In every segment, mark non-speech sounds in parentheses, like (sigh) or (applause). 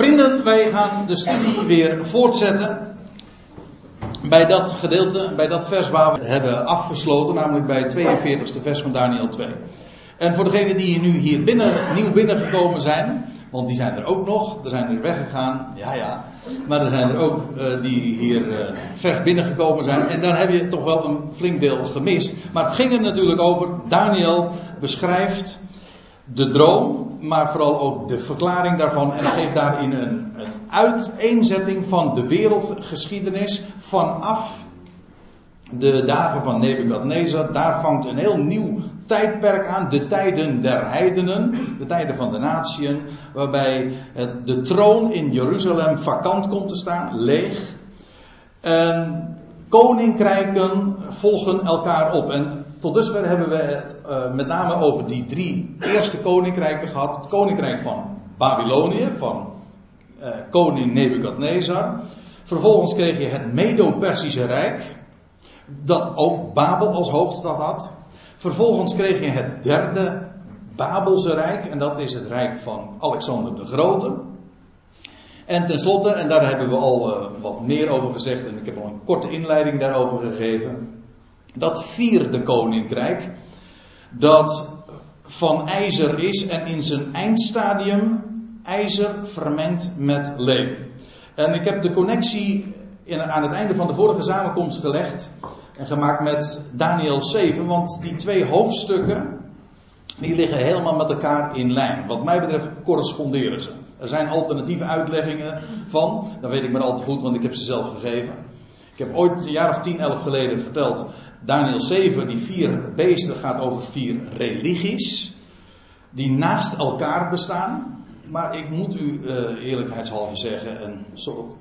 Vrienden, wij gaan de studie weer voortzetten. Bij dat gedeelte, bij dat vers waar we hebben afgesloten, namelijk bij het 42e vers van Daniel 2. En voor degenen die nu hier binnen, nieuw binnengekomen zijn, want die zijn er ook nog, er zijn er weggegaan, ja ja. Maar er zijn er ook uh, die hier uh, vers binnengekomen zijn. En dan heb je toch wel een flink deel gemist. Maar het ging er natuurlijk over, Daniel beschrijft de droom, maar vooral ook de verklaring daarvan. En geeft daarin een, een uiteenzetting van de wereldgeschiedenis vanaf de dagen van Nebukadnezar. Daar vangt een heel nieuw tijdperk aan, de tijden der heidenen, de tijden van de natieën, waarbij de troon in Jeruzalem vakant komt te staan, leeg. En koninkrijken volgen elkaar op. En tot dusver hebben we het uh, met name over die drie eerste koninkrijken gehad. Het koninkrijk van Babylonië, van uh, koning Nebukadnezar. Vervolgens kreeg je het Medo-Persische Rijk, dat ook Babel als hoofdstad had. Vervolgens kreeg je het derde Babelse Rijk, en dat is het Rijk van Alexander de Grote. En tenslotte, en daar hebben we al uh, wat meer over gezegd, en ik heb al een korte inleiding daarover gegeven. Dat vierde koninkrijk, dat van ijzer is en in zijn eindstadium ijzer vermengd met leem. En ik heb de connectie in, aan het einde van de vorige samenkomst gelegd en gemaakt met Daniel 7, want die twee hoofdstukken, die liggen helemaal met elkaar in lijn. Wat mij betreft corresponderen ze. Er zijn alternatieve uitleggingen van, dat weet ik maar al te goed, want ik heb ze zelf gegeven. Ik heb ooit een jaar of 10, 11 geleden verteld, Daniel 7, die vier beesten gaat over vier religies, die naast elkaar bestaan. Maar ik moet u uh, eerlijkheidshalve zeggen, en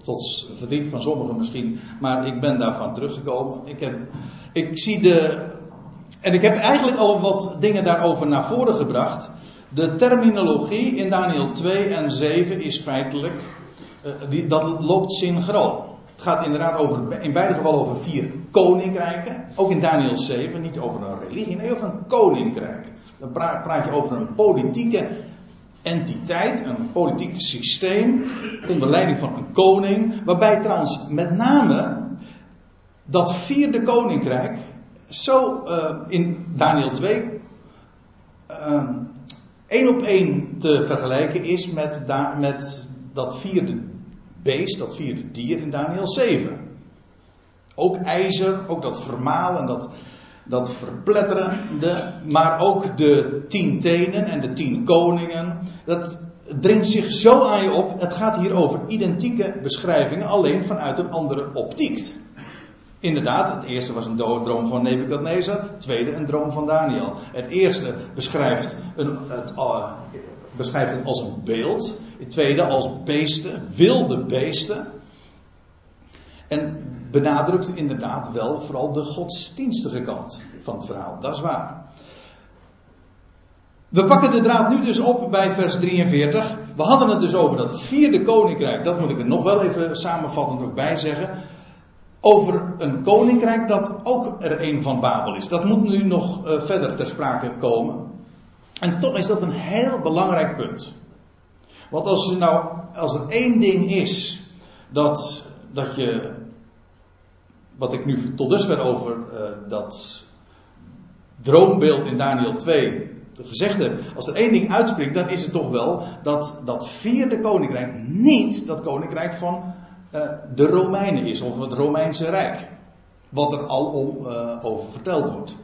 tot verdriet van sommigen misschien, maar ik ben daarvan teruggekomen. Ik, heb, ik zie de. En ik heb eigenlijk al wat dingen daarover naar voren gebracht. De terminologie in Daniel 2 en 7 is feitelijk. Uh, die, dat loopt synchroon. Het gaat inderdaad over, in beide gevallen over vier koninkrijken. Ook in Daniel 7, niet over een religie, nee, over een koninkrijk. Dan praat, je over een politieke entiteit, een politiek systeem, onder leiding van een koning, waarbij trouwens met name dat vierde koninkrijk zo uh, in Daniel 2 uh, één op één te vergelijken is met, met dat vierde beest, dat vierde dier in Daniel 7. Ook ijzer, ook dat vermalen, dat, dat verpletterende, maar ook de tien tenen en de tien koningen. Dat dringt zich zo aan je op. Het gaat hier over identieke beschrijvingen, alleen vanuit een andere optiek. Inderdaad, het eerste was een droom van Nebukadnezar, het tweede een droom van Daniel. Het eerste beschrijft, een, het, uh, beschrijft het als een beeld, het tweede als beesten, wilde beesten. En benadrukt inderdaad wel vooral de godsdienstige kant van het verhaal. Dat is waar. We pakken de draad nu dus op bij vers 43. We hadden het dus over dat vierde koninkrijk. Dat moet ik er nog wel even samenvattend ook bij zeggen. Over een koninkrijk dat ook er een van Babel is. Dat moet nu nog uh, verder ter sprake komen. En toch is dat een heel belangrijk punt. Want als, er nou, als er één ding is dat, dat je wat ik nu tot dusver over uh, dat droombeeld in Daniel 2 gezegd heb. Als er één ding uitspringt, dan is het toch wel dat dat vierde koninkrijk niet dat koninkrijk van uh, de Romeinen is, of het Romeinse Rijk. Wat er al om, uh, over verteld wordt.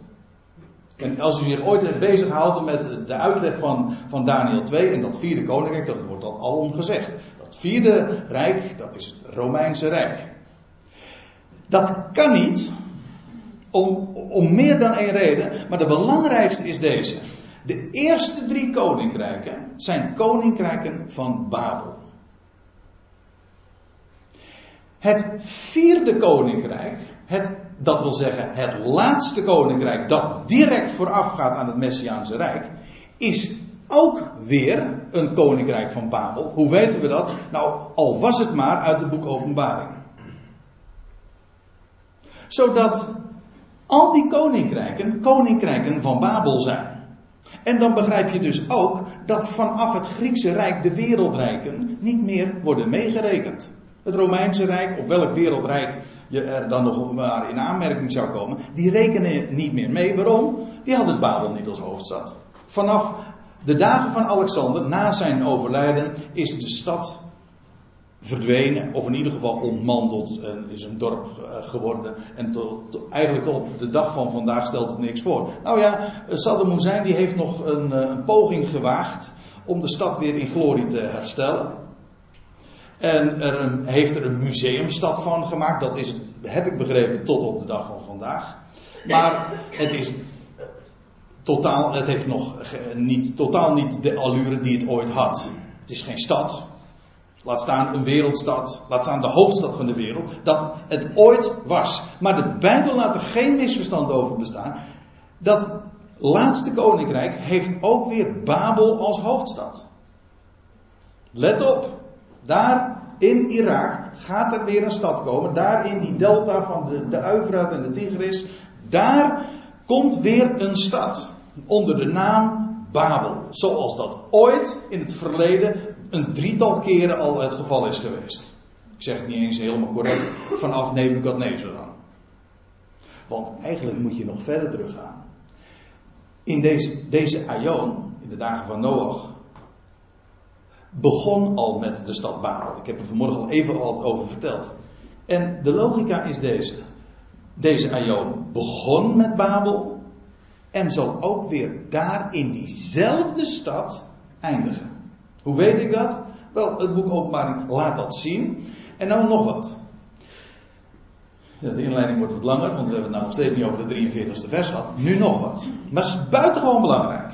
En als u zich ooit hebt bezig met de uitleg van, van Daniel 2 en dat vierde koninkrijk, dat wordt dat al om gezegd. Dat vierde rijk, dat is het Romeinse Rijk. Dat kan niet, om, om meer dan één reden, maar de belangrijkste is deze. De eerste drie koninkrijken zijn koninkrijken van Babel. Het vierde koninkrijk, het, dat wil zeggen het laatste koninkrijk dat direct voorafgaat aan het Messiaanse Rijk, is ook weer een koninkrijk van Babel. Hoe weten we dat? Nou, al was het maar uit het boek Openbaring zodat al die koninkrijken koninkrijken van Babel zijn. En dan begrijp je dus ook dat vanaf het Griekse Rijk de wereldrijken niet meer worden meegerekend. Het Romeinse Rijk, of welk wereldrijk je er dan nog maar in aanmerking zou komen, die rekenen niet meer mee. Waarom? Die hadden Babel niet als hoofdstad. Vanaf de dagen van Alexander, na zijn overlijden, is de stad verdwenen, of in ieder geval ontmanteld en is een dorp eh, geworden. En tot, eigenlijk op de dag van vandaag stelt het niks voor. Nou ja, Saddam Hussein die heeft nog een, eh, een poging gewaagd om de stad weer in glorie te herstellen. En er een, heeft er een museumstad van gemaakt. Dat is het, heb ik begrepen, tot op de dag van vandaag. Maar het is totaal, het heeft nog niet, totaal niet de allure die het ooit had. Het is geen stad. Laat staan een wereldstad. Laat staan de hoofdstad van de wereld. Dat het ooit was. Maar de Bijbel laat er geen misverstand over bestaan. Dat laatste koninkrijk heeft ook weer Babel als hoofdstad. Let op. Daar in Irak gaat er weer een stad komen. Daar in die delta van de, de Uifraat en de Tigris. Daar komt weer een stad. Onder de naam Babel. Zoals dat ooit in het verleden een drietal keren al het geval is geweest. Ik zeg het niet eens helemaal correct. Vanaf Nebuchadnezzar dan. Want eigenlijk moet je nog verder teruggaan. In deze, deze Aion, in de dagen van Noach, begon al met de stad Babel. Ik heb er vanmorgen al even al over verteld. En de logica is deze. Deze Aion begon met Babel en zal ook weer daar in diezelfde stad eindigen. Hoe weet ik dat? Wel, het boek Openbaring laat dat zien. En nou nog wat. De inleiding wordt wat langer, want we hebben het nou nog steeds niet over de 43ste vers gehad. Nu nog wat. Maar het is buitengewoon belangrijk.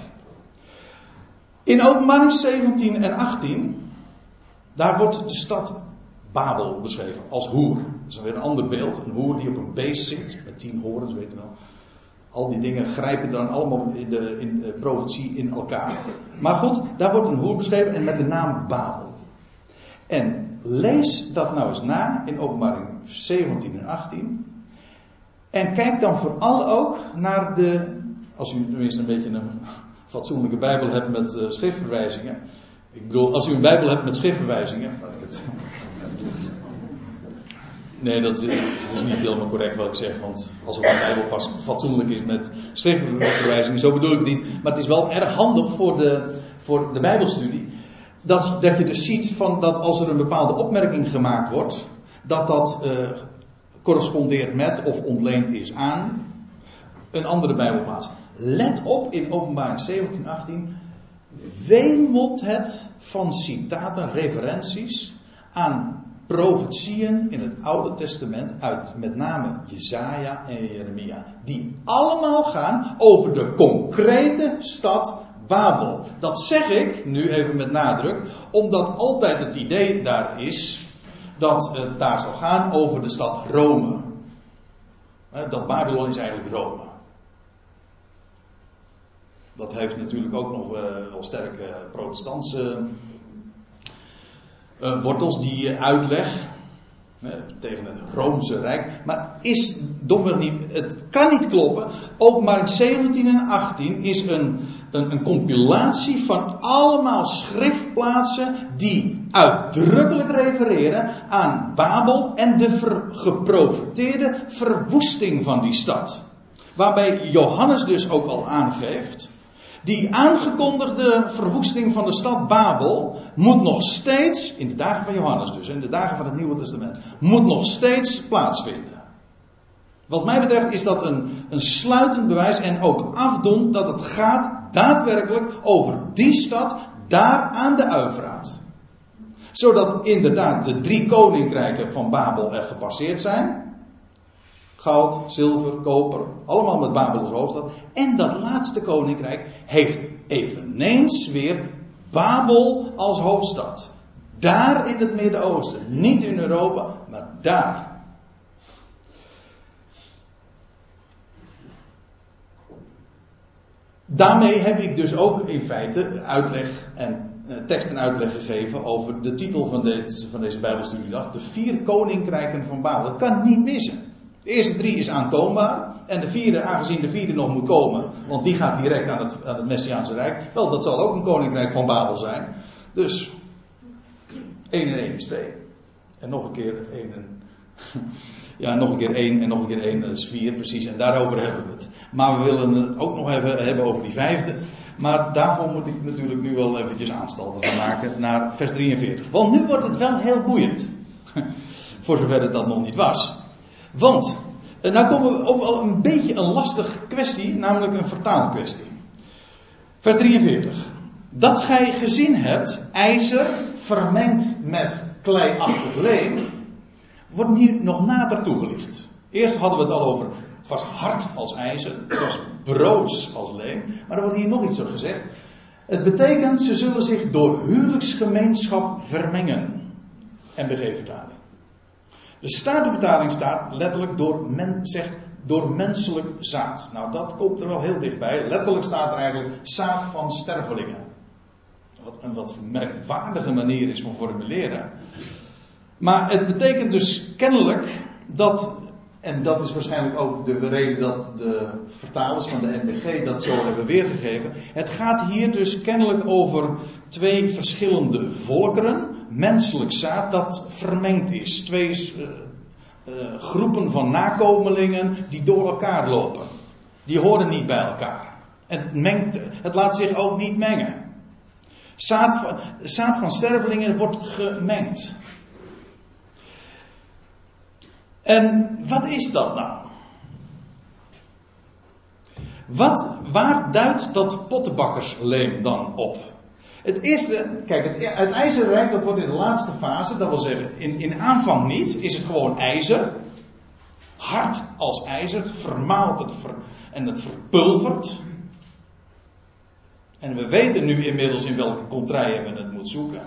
In openbaring 17 en 18, daar wordt de stad Babel beschreven als hoer. Dat is weer een ander beeld. Een hoer die op een beest zit, met tien horens, weet je wel. Al die dingen grijpen dan allemaal in de, in profetie in elkaar. Maar goed, daar wordt een hoer beschreven en met de naam Babel. En lees dat nou eens na in openbaring 17 en 18. En kijk dan vooral ook naar de, als u tenminste een beetje een fatsoenlijke Bijbel hebt met uh, schriftverwijzingen. Ik bedoel, als u een Bijbel hebt met schriftverwijzingen. Nee, dat is, dat is, niet helemaal correct wat ik zeg. Want als een Bijbel pas fatsoenlijk is met schriftverwijzingen, zo bedoel ik het niet. Maar het is wel erg handig voor de, voor de Bijbelstudie. Dat, dat je dus ziet van dat als er een bepaalde opmerking gemaakt wordt, dat dat uh, correspondeert met of ontleend is aan een andere Bijbelplaats. Let op in openbaring 17, 18. Wemelt het van citaten, referenties aan profetieën in het Oude Testament uit met name Jezaja en Jeremia. Die allemaal gaan over de concrete stad Babel. Dat zeg ik nu even met nadruk, omdat altijd het idee daar is dat het daar zal gaan over de stad Rome. Dat Babylon is eigenlijk Rome. Dat heeft natuurlijk ook nog uh, wel sterke protestantse uh, wortels, die uitleg. tegen het Roomse Rijk. Maar is domweg niet, het kan niet kloppen. Openbaring 17 en 18 is een, een, een compilatie van allemaal schriftplaatsen die uitdrukkelijk refereren aan Babel en de ver, geprofiteerde verwoesting van die stad. Waarbij Johannes dus ook al aangeeft die aangekondigde verwoesting van de stad Babel moet nog steeds, in de dagen van Johannes dus, in de dagen van het Nieuwe Testament, moet nog steeds plaatsvinden. Wat mij betreft is dat een, een sluitend bewijs en ook afdoen dat het gaat daadwerkelijk over die stad daar aan de Uivraat. Zodat inderdaad de drie koninkrijken van Babel er gepasseerd zijn. Goud, zilver, koper, allemaal met Babel als hoofdstad. En dat laatste koninkrijk heeft eveneens weer Babel als hoofdstad. Daar in het Midden-Oosten. Niet in Europa, maar daar. Daarmee heb ik dus ook in feite uitleg en eh, tekst en uitleg gegeven over de titel van, dit, van deze Bijbelstudiedag. De vier koninkrijken van Babel. Dat kan niet missen. De eerste drie is aantoonbaar. En de vierde, aangezien de vierde nog moet komen, want die gaat direct aan het, aan het Messiaanse Rijk. Wel, dat zal ook een koninkrijk van Babel zijn. Dus 1 en 1 is 2. En nog een keer 1 en. (laughs) Ja, nog een keer 1 en nog een keer 1, dat is 4 precies. En daarover hebben we het. Maar we willen het ook nog even hebben over die vijfde. Maar daarvoor moet ik natuurlijk nu wel eventjes aanstalten gaan maken naar vers 43. Want nu wordt het wel heel boeiend. (laughs) Voor zover het dat nog niet was. Want, nou komen we op wel een beetje een lastige kwestie, namelijk een vertaalkwestie. Vers 43. Dat gij gezien hebt, ijzer vermengd met kleiachtig leem, wordt hier nog nader toegelicht. Eerst hadden we het al over, het was hard als ijzer, het was broos als leem, maar er wordt hier nog iets op gezegd. Het betekent, ze zullen zich door huwelijksgemeenschap vermengen. En vertaling. De Statenvertaling staat letterlijk door, men, zegt, door menselijk zaad. Nou, dat komt er wel heel dichtbij. Letterlijk staat er eigenlijk zaad van stervelingen. Wat een wat merkwaardige manier is van formuleren. Maar het betekent dus kennelijk dat, en dat is waarschijnlijk ook de reden dat de vertalers van de NBG dat zo hebben weergegeven. Het gaat hier dus kennelijk over twee verschillende volkeren, menselijk zaad dat vermengd is. Twee uh, uh, groepen van nakomelingen die door elkaar lopen. Die horen niet bij elkaar. Het, mengt, het laat zich ook niet mengen. Zaad van, zaad van stervelingen wordt gemengd. En wat is dat nou? Wat, waar duidt dat pottenbakkersleem dan op? Het eerste, kijk, het, het ijzerrijk dat wordt in de laatste fase, dat wil zeggen, in, in aanvang niet, is het gewoon ijzer. Hard als ijzer, het vermaalt het en het verpulvert. En we weten nu inmiddels in welke contraien we het moeten zoeken.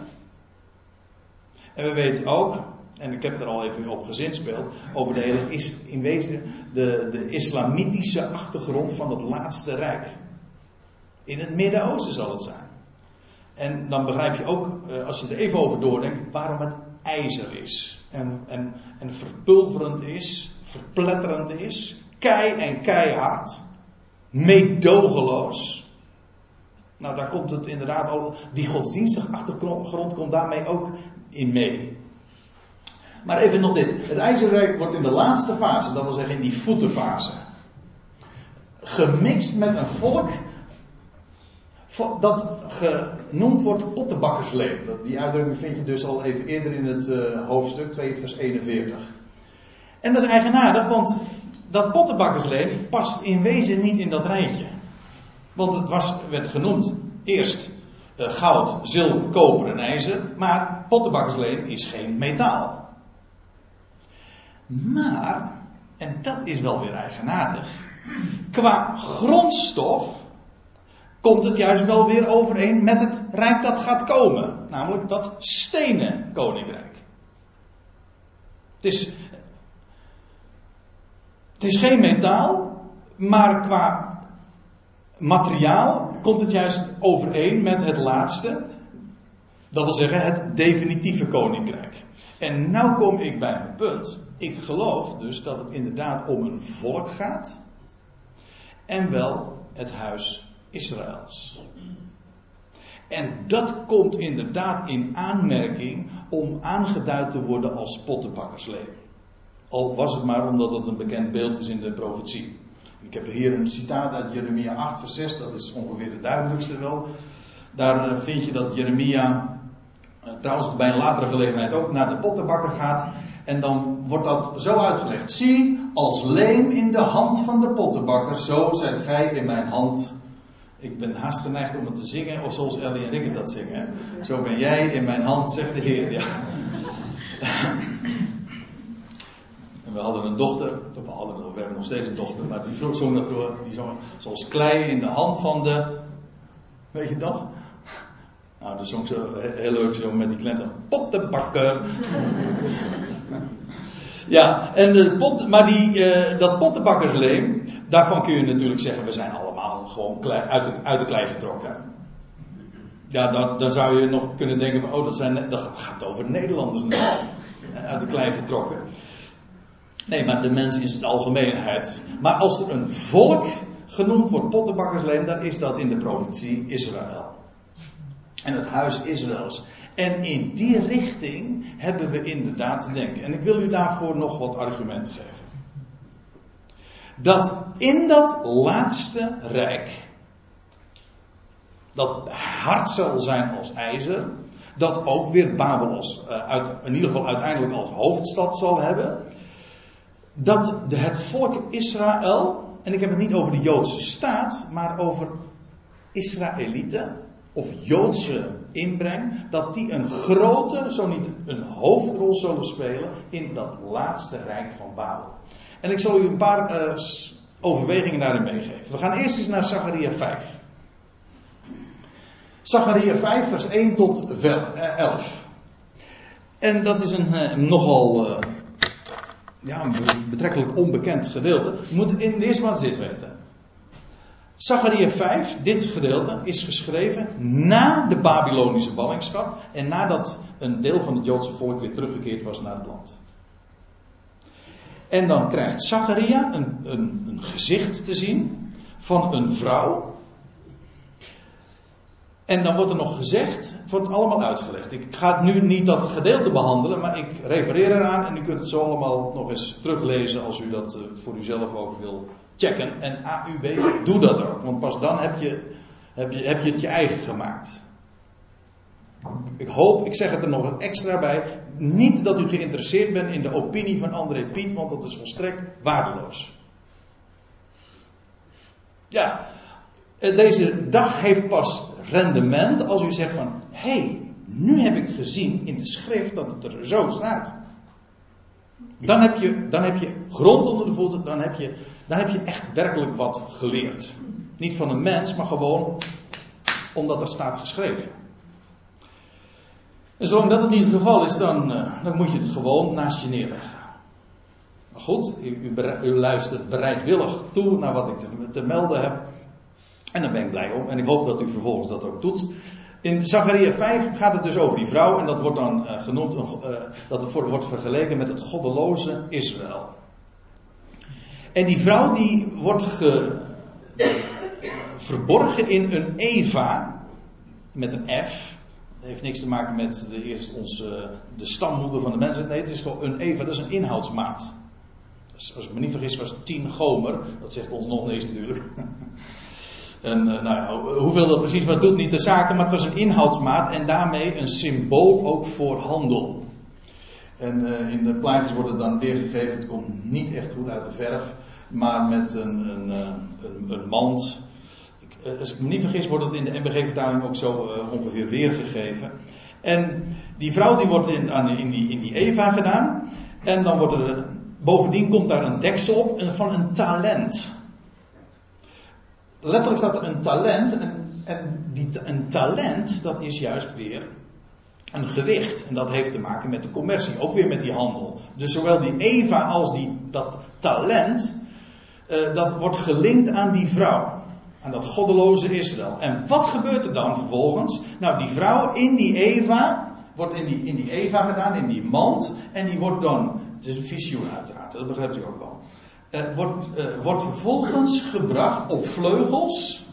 En we weten ook, en ik heb er al even op gezinspeeld, over de hele, is, in wezen, de, de islamitische achtergrond van het laatste rijk. In het Midden-Oosten zal het zijn. En dan begrijp je ook, eh, als je er even over doordenkt, waarom het ijzer is. En, en, en verpulverend is, verpletterend is, kei en keihard, meedogenloos. Nou, daar komt het inderdaad al, die godsdienstige achtergrond komt daarmee ook in mee. Maar even nog dit. Het ijzerrijk wordt in de laatste fase, dat wil zeggen in die voetenfase, gemixt met een volk dat genoemd wordt pottenbakkersleem. Die uitdrukking vind je dus al even eerder in het uh, hoofdstuk 2 vers 41. En dat is eigenaardig, want dat pottenbakkersleem past in wezen niet in dat rijtje. Want het was, werd genoemd eerst uh, goud, zilver, koper en ijzer. Maar pottenbakkersleem is geen metaal. Maar, en dat is wel weer eigenaardig. Qua grondstof komt het juist wel weer overeen met het rijk dat gaat komen. Namelijk dat stenen koninkrijk. Het is, het is geen metaal, maar qua materiaal komt het juist overeen met het laatste. Dat wil zeggen het definitieve koninkrijk. En nu kom ik bij mijn punt. Ik geloof dus dat het inderdaad om een volk gaat. En wel het huis Israëls. En dat komt inderdaad in aanmerking om aangeduid te worden als pottenbakkersleem. Al was het maar omdat het een bekend beeld is in de profetie. Ik heb hier een citaat uit Jeremia 8, vers 6, dat is ongeveer de duidelijkste wel. Daar eh, vind je dat Jeremia, eh, trouwens bij een latere gelegenheid ook, naar de pottenbakker gaat. En dan wordt dat zo uitgelegd. Zie, als leem in de hand van de pottenbakker, zo zijt gij in mijn hand. Ik ben haast geneigd om het te zingen, of zoals Ellie en Rikke dat zingen. Zo ben jij in mijn hand, zegt de Heer. Ja. we hadden een dochter, we, hadden, we hebben nog steeds een dochter, maar die vroeg zong dat die zong zoals klei in de hand van de, weet je nog? Nou, dat zong zo heel leuk zo met die klenten, pottenbakker. Ja, en de maar die, uh, dat pottenbakkersleem, daarvan kun je natuurlijk zeggen, we zijn allemaal gewoon uit, de, uit de klei getrokken. Ja, dan, dan zou je nog kunnen denken van, oh, dat, zijn, dat gaat over Nederlanders uit de klei getrokken. Nee, maar de mens is de algemeenheid. Maar als er een volk genoemd wordt pottenbakkersleem, dan is dat in de provincie Israël. En het huis Israëls. En in die richting hebben we inderdaad te denken. En ik wil u daarvoor nog wat argumenten geven. Dat in dat laatste rijk, dat hard zal zijn als ijzer, dat ook weer Babel als, uit, in ieder geval uiteindelijk als hoofdstad zal hebben, dat het volk Israël, en ik heb het niet over de Joodse staat, maar over Israëlieten, of Joodse inbreng, dat die een grote, zo niet een hoofdrol zullen spelen in dat laatste rijk van Babel. En ik zal u een paar uh, overwegingen daarin meegeven. We gaan eerst eens naar Zacharia 5. Zacharia 5, vers 1 tot 11. Eh, en dat is een uh, nogal ja, betrekkelijk onbekend gedeelte. Je moet in de eerste plaats dit weten. Zachariah 5, dit gedeelte, is geschreven na de Babylonische ballingschap en nadat een deel van het Joodse volk weer teruggekeerd was naar het land. En dan krijgt Zachariah een, een, een gezicht te zien van een vrouw. En dan wordt er nog gezegd, het wordt allemaal uitgelegd. Ik ga nu niet dat gedeelte behandelen, maar ik refereer eraan en u kunt het zo allemaal nog eens teruglezen als u dat eh, voor uzelf ook wil checken. En AUB, doe dat ook. Want pas dan heb je, heb je, heb je het je eigen gemaakt. Ik hoop, ik zeg het er nog extra bij. Niet dat u geïnteresseerd bent in de opinie van André Piet, want dat is volstrekt waardeloos. Ja, eh, deze dag heeft pas rendement als u zegt van, hé, hey, nu heb ik gezien in de schrift dat het er zo staat. Dan heb je, dan heb je grond onder de voeten, dan heb je dan heb je echt werkelijk wat geleerd. Niet van een mens, maar gewoon omdat er staat geschreven. En zolang dat het niet het geval is, dan, uh, dan moet je het gewoon naast je neerleggen. Maar goed, u, u, luistert bereidwillig toe naar wat ik te, melden heb. En daar ben ik blij om. En ik hoop dat u vervolgens dat ook doet. In Zachariah 5 gaat het dus over die vrouw. En dat wordt dan uh, genoemd, uh, dat wordt vergeleken met het goddeloze Israël. En die vrouw die wordt ge, verborgen in een Eva met een F. Dat heeft niks te maken met de, eerst onze, de stammoeder van de mensen. Nee, het is gewoon een Eva, dat is een inhoudsmaat. Dus als ik me niet vergis was 10 gomer. Dat zegt ons nog niks natuurlijk. (laughs) En uh, nou ja, hoeveel dat precies was, doet niet de zaken, maar het was een inhoudsmaat en daarmee een symbool ook voor handel. En uh, in de plaatjes wordt het dan weergegeven, het komt niet echt goed uit de verf maar met een, een, eh, een, een mand. Eh, als ik me niet vergis, wordt het in de MBG-vertaling ook zo uh, ongeveer weergegeven. En die vrouw die wordt in, aan, in, die, in die Eva gedaan. En dan wordt er, bovendien komt daar een deksel op van een talent. Letterlijk staat er een talent. En, en die, een talent, dat is juist weer een gewicht. En dat heeft te maken met de commercie, ook weer met die handel. Dus zowel die Eva als die, dat talent, uh, dat wordt gelinkt aan die vrouw. Aan dat goddeloze Israël. En wat gebeurt er dan vervolgens? Nou, die vrouw in die Eva, wordt in die, in die Eva gedaan, in die mand. En die wordt dan, het is een visioen uiteraard, dat begrijpt u ook wel. Uh, wordt, uh, wordt vervolgens gebracht op vleugels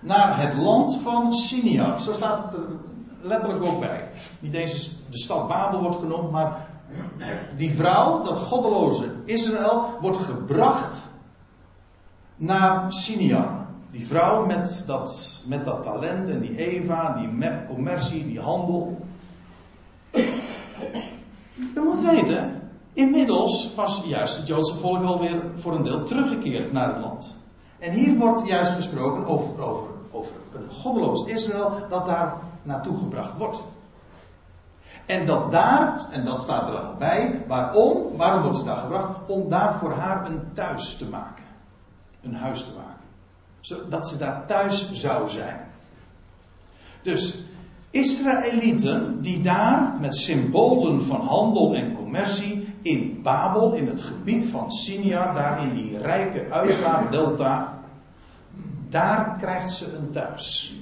naar het land van Siniar. Zo staat het er letterlijk ook bij. Niet deze de stad Babel wordt genoemd, maar die vrouw, dat goddeloze Israël, wordt gebracht naar Siniar. Die vrouw met dat, met dat talent en die Eva, die commercie, die handel. Je moet weten, inmiddels was juist het Joodse volk alweer voor een deel teruggekeerd naar het land. En hier wordt juist gesproken over, over, over een goddeloos Israël dat daar naartoe gebracht wordt. En dat daar, en dat staat er dan bij, waarom? Waarom wordt ze daar gebracht? Om daar voor haar een thuis te maken een huis te maken. Zodat ze daar thuis zou zijn. Dus Israëlieten die daar met symbolen van handel en commercie in Babel, in het gebied van Sinia, daar in die rijke Uiga-delta, daar krijgt ze een thuis.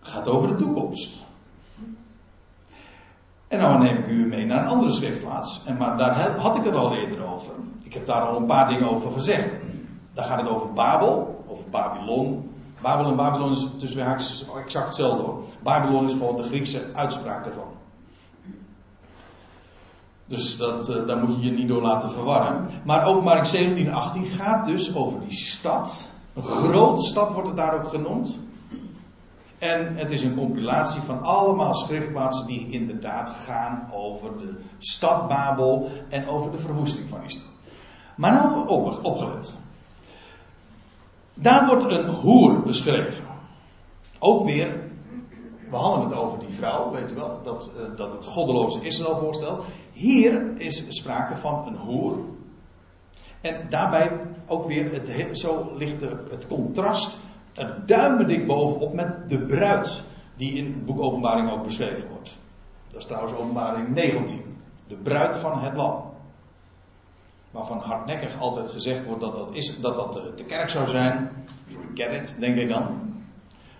Gaat over de toekomst. Nou neem ik u mee naar een andere schriftplaats. En, maar daar had ik het al eerder over. Ik heb daar al een paar dingen over gezegd. Daar gaat het over Babel, over Babylon. Babel en Babylon is tussen exact hetzelfde hoor. Babylon is gewoon de Griekse uitspraak ervan. Dus dat, uh, daar moet je je niet door laten verwarren. Maar openbaring 17 18 gaat dus over die stad. Een grote stad wordt het daar ook genoemd. En het is een compilatie van allemaal schriftplaatsen die inderdaad gaan over de stad Babel en over de verwoesting van die stad. Maar nou op, opgelet. Daar wordt een hoer beschreven. Ook weer, we hadden het over die vrouw, weet je wel, dat, uh, dat het goddeloze Israël voorstelt. Hier is sprake van een hoer. En daarbij ook weer, het, zo ligt het contrast er duimendik bovenop met de bruid, die in het boek Openbaring ook beschreven wordt. Dat is trouwens Openbaring 19. De bruid van het lam. Waarvan hardnekkig altijd gezegd wordt dat dat, is, dat, dat de, kerk zou zijn. You get it, denk ik dan.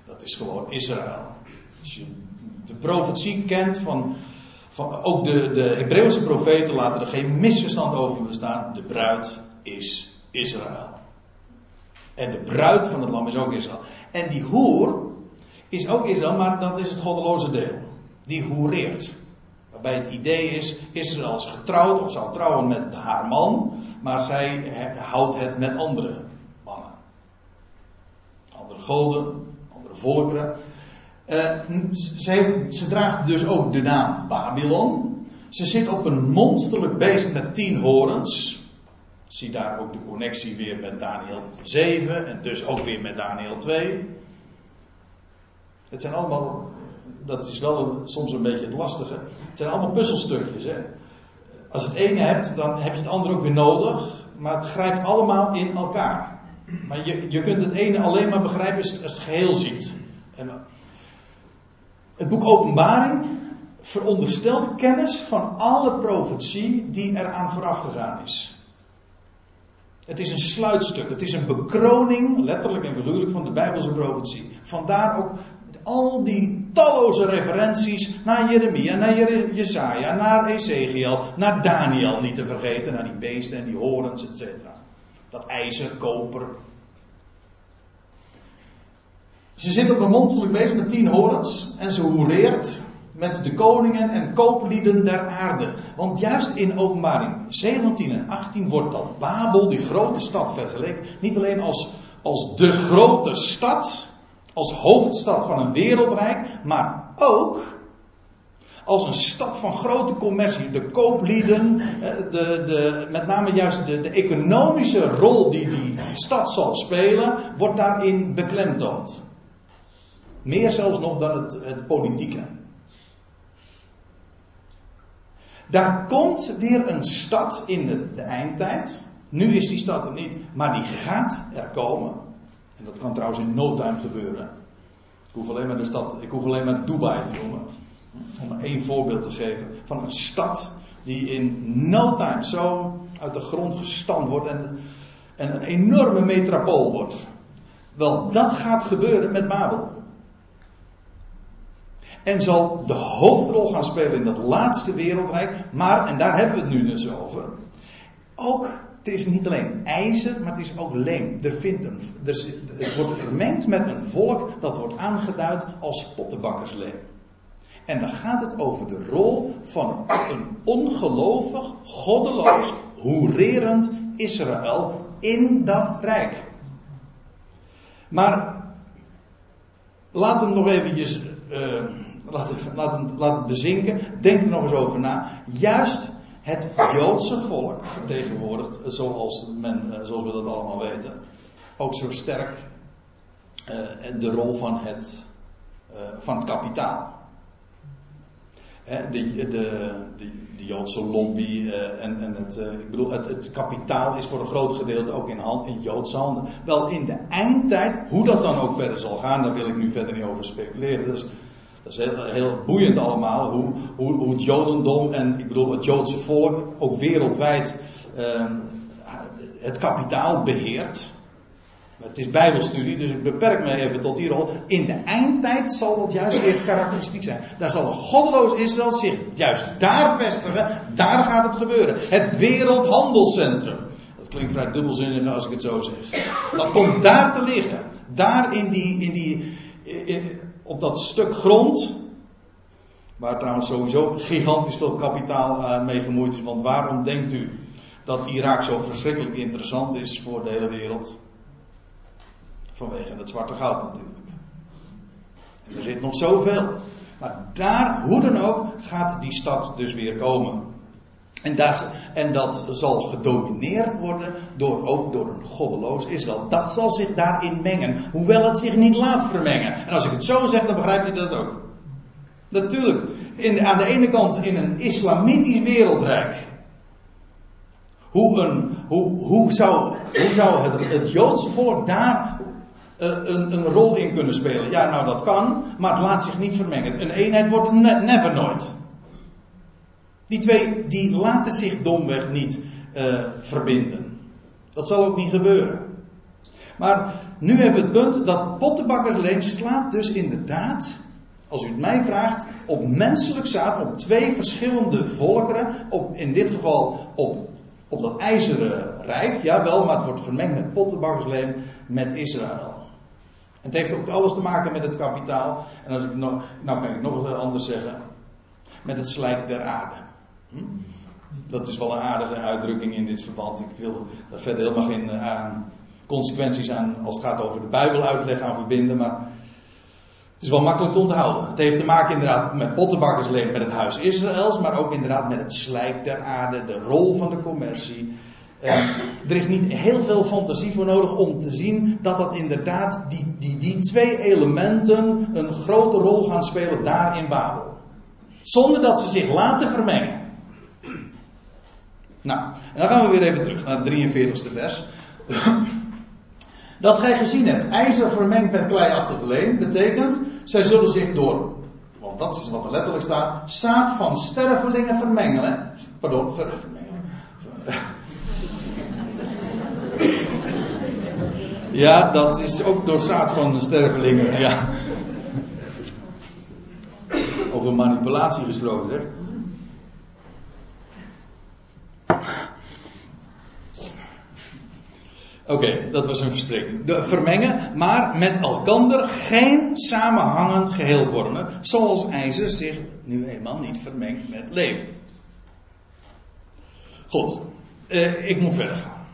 Dat is gewoon Israël. Als je de profetie kent van, van ook de, de Hebreeuwse profeten laten er geen misverstand over bestaan. De bruid is Israël. En de bruid van het lam is ook Israël. En die hoer is ook Israël, maar dat is het goddeloze deel. Die hoereert. Waarbij het idee is, Israël is getrouwd of zou trouwen met haar man, maar zij houdt het met andere mannen. Andere goden, andere volkeren. Heeft, ze draagt dus ook de naam Babylon. Ze zit op een monsterlijk beest met tien horens. Zie daar ook de connectie weer met Daniel 7 en dus ook weer met Daniel 2. Het zijn allemaal, dat is wel soms een beetje het lastige. Het zijn allemaal puzzelstukjes. Hè? Als het ene hebt, dan heb je het andere ook weer nodig. Maar het grijpt allemaal in elkaar. Maar je, je kunt het ene alleen maar begrijpen als het, geheel ziet. En het boek Openbaring veronderstelt kennis van alle profetie die eraan vooraf gegaan is. Het is een sluitstuk, het is een bekroning, letterlijk en figuurlijk, van de Bijbelse profetie. Vandaar ook al die talloze referenties naar Jeremia, naar Jesaja, naar Ezekiel, naar Daniel niet te vergeten, naar die beesten en die horens, etc. Dat ijzer, koper. Ze zit op een monsterlijk beest met tien horens en ze hoereert met de koningen en kooplieden der aarde. Want juist in openbaring 17 en 18 wordt dat Babel, die grote stad, vergeleken. Niet alleen als, als de grote stad, als hoofdstad van een wereldrijk, maar ook als een stad van grote commercie. De kooplieden, eh, de, de, met name juist de, de economische rol die die stad zal spelen, wordt daarin beklemtoond. Meer zelfs nog dan het, het politieke. Daar komt weer een stad in de, de, eindtijd. Nu is die stad er niet, maar die gaat er komen. En dat kan trouwens in no time gebeuren. Ik hoef alleen maar de stad, ik hoef alleen maar Dubai te noemen. Om één voorbeeld te geven van een stad die in no time zo uit de grond gestampt wordt en, en een enorme metropool wordt. Wel, dat gaat gebeuren met Babel. En zal de hoofdrol gaan spelen in dat laatste wereldrijk. Maar, en daar hebben we het nu dus over. Ook, het is niet alleen ijzer, maar het is ook leem. Er het wordt vermengd met een volk dat wordt aangeduid als pottenbakkersleem. En dan gaat het over de rol van een ongelovig, goddeloos, hoererend Israël in dat rijk. Maar laat hem nog eventjes uh, laat, het, bezinken. Denk er nog eens over na. Juist het Joodse volk vertegenwoordigt, zoals, men, eh, zoals we dat allemaal weten, ook zo sterk uh, de rol van het, van het kapitaal. De, de, de, Joodse lobby en, het, ik bedoel, het, het, kapitaal is voor een groot gedeelte ook in, Joodse handen. Wel in de eindtijd, hoe dat dan ook verder zal gaan, daar wil ik nu verder niet over speculeren. Dus dat is heel, boeiend allemaal, hoe, hoe, hoe, het Jodendom en ik bedoel het Joodse volk ook wereldwijd uh, het kapitaal beheert. Het is Bijbelstudie, dus ik beperk me even tot die rol. In de eindtijd zal dat juist weer karakteristiek zijn. Daar zal een goddeloos Israël zich juist daar vestigen. Daar gaat het gebeuren. Het wereldhandelscentrum. Dat klinkt vrij dubbelzinnig als ik het zo zeg. Dat komt daar te liggen. Daar in die, in die, op dat stuk grond. Waar trouwens sowieso gigantisch veel kapitaal uh, mee gemoeid is. Want waarom denkt u dat Irak zo verschrikkelijk interessant is voor de hele wereld? Vanwege het zwarte goud natuurlijk. Er zit nog zoveel. Maar daar, hoe dan ook, gaat die stad dus weer komen. En, daar, en dat zal gedomineerd worden door, ook door een goddeloos Israël. Dat zal zich daarin mengen, hoewel het zich niet laat vermengen. En als ik het zo zeg, dan begrijp je dat ook. Natuurlijk, in, aan de ene kant in een islamitisch wereldrijk. Hoe, een, hoe, hoe zou, hoe zou het, Joodse volk daar uh, een, een, rol in kunnen spelen? Ja, nou dat kan, maar het laat zich niet vermengen. Een eenheid wordt ne never nooit. Die twee die laten zich domweg niet uh, verbinden. Dat zal ook niet gebeuren. Maar nu hebben we het punt dat pottenbakkersleen slaat dus inderdaad, als u het mij vraagt, op menselijk zaad, op twee verschillende volkeren, op, in dit geval op, op dat ijzeren rijk, jawel, maar het wordt vermengd met pottenbakkersleen met Israël. Het heeft ook alles te maken met het kapitaal. En als ik nog, nou kan ik nog anders zeggen, met het slijk der aarde. Dat is wel een aardige uitdrukking in dit verband. Ik wil daar verder helemaal geen uh, consequenties aan, als het gaat over de Bijbel uitleg aan verbinden, maar het is wel makkelijk te onthouden. Het heeft te maken inderdaad met pottenbakkersleen, met het huis Israëls, maar ook inderdaad met het slijk der aarde, de rol van de commercie. Uh, er is niet heel veel fantasie voor nodig om te zien dat dat inderdaad die, die, die twee elementen een grote rol gaan spelen daar in Babel. Zonder dat ze zich laten vermengen. Nou, en dan gaan we weer even terug naar het 43ste vers. Dat gij gezien hebt, ijzer vermengd met kleiachtig leem, betekent, zij zullen zich door, want dat is wat er letterlijk staat, zaad van stervelingen vermengelen. Pardon, ver, vermengelen. Ja, dat is ook door zaad van stervelingen, ja. Over manipulatie gesproken, zeg. Oké, dat was een verstrekking. Vermengen, maar met elkander geen samenhangend geheel vormen, zoals ijzer zich nu eenmaal niet vermengt met leem. Goed, uh, ik moet verder gaan.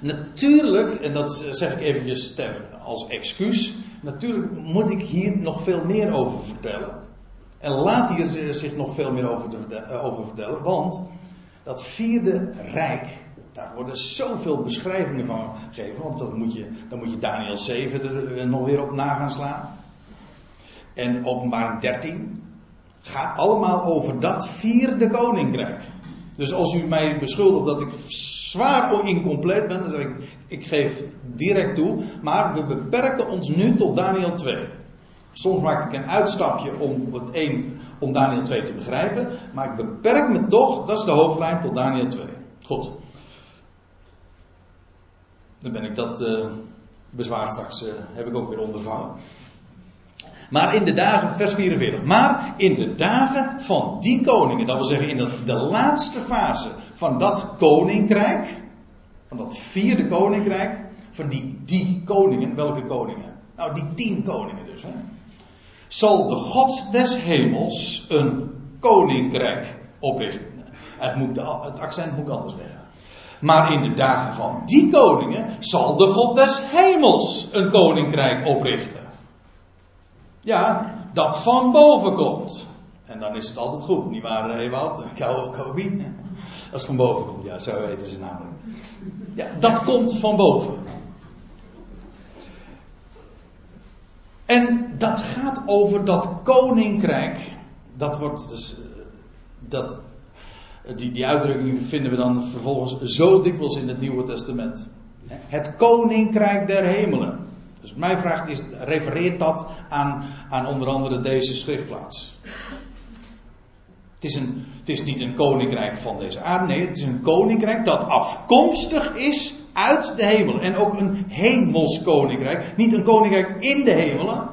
Natuurlijk, en dat zeg ik eventjes ter, als excuus, natuurlijk moet ik hier nog veel meer over vertellen. En laat hier zich nog veel meer over, te, over vertellen, want dat vierde rijk, daar worden zoveel beschrijvingen van gegeven, want dan moet je, dan moet je Daniel 7 er eh, nog weer op na gaan slaan. En openbaring 13 gaat allemaal over dat vierde koninkrijk. Dus als u mij beschuldigt dat ik zwaar incompleet ben, dan zeg ik, ik geef direct toe. Maar we beperken ons nu tot Daniel 2. Soms maak ik een uitstapje om het om Daniel 2 te begrijpen. Maar ik beperk me toch, dat is de hoofdlijn, tot Daniel 2. Goed. Dan ben ik dat uh, bezwaar straks, uh, heb ik ook weer ondervangen. Maar in de dagen, vers 44. Maar in de dagen van die koningen, dat wil zeggen in de, de laatste fase van dat koninkrijk, van dat vierde koninkrijk, van die, die koningen, welke koningen? Nou, die tien koningen dus. Zal de God des hemels een koninkrijk oprichten. Het, moet, het accent moet ik anders leggen. Maar in de dagen van die koningen zal de God des hemels een koninkrijk oprichten. Ja, dat van boven komt. En dan is het altijd goed, niet waar, Ewout? (laughs) Kobi? Als het van boven komt, ja, zo weten ze namelijk. Ja, dat komt van boven. En dat gaat over dat koninkrijk. Dat wordt dus. Dat, die, die uitdrukking vinden we dan vervolgens zo dikwijls in het Nieuwe Testament. Het koninkrijk der hemelen. Dus mijn vraag is: refereert dat aan, aan onder andere deze schriftplaats? Het is, een, het is niet een koninkrijk van deze aarde, nee, het is een koninkrijk dat afkomstig is uit de hemel. En ook een hemels koninkrijk. Niet een koninkrijk in de hemelen.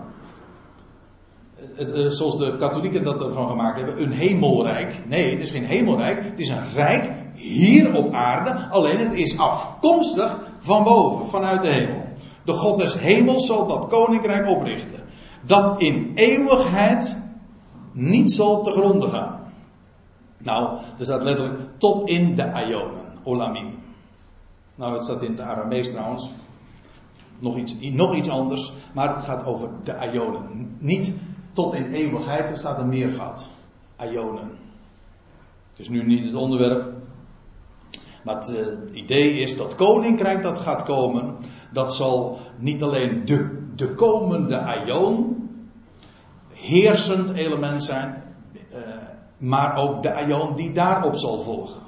Eh, zoals de katholieken dat ervan gemaakt hebben. Een hemelrijk. Nee, het is geen hemelrijk. Het is een rijk hier op aarde. Alleen het is afkomstig van boven, vanuit de hemel. De God des hemels zal dat koninkrijk oprichten. Dat in eeuwigheid niet zal te gronden gaan. Nou, er staat letterlijk tot in de Ionen, Olamim. Nou, het staat in het Aramees trouwens. Nog iets, nog iets anders, maar het gaat over de Ionen. Niet tot in eeuwigheid, er staat een meervoud. Ionen. Het is nu niet het onderwerp. Maar het, het, idee is dat koninkrijk dat gaat komen, dat zal niet alleen de, de komende Ion heersend element zijn, uh, maar ook de Ion die daarop zal volgen.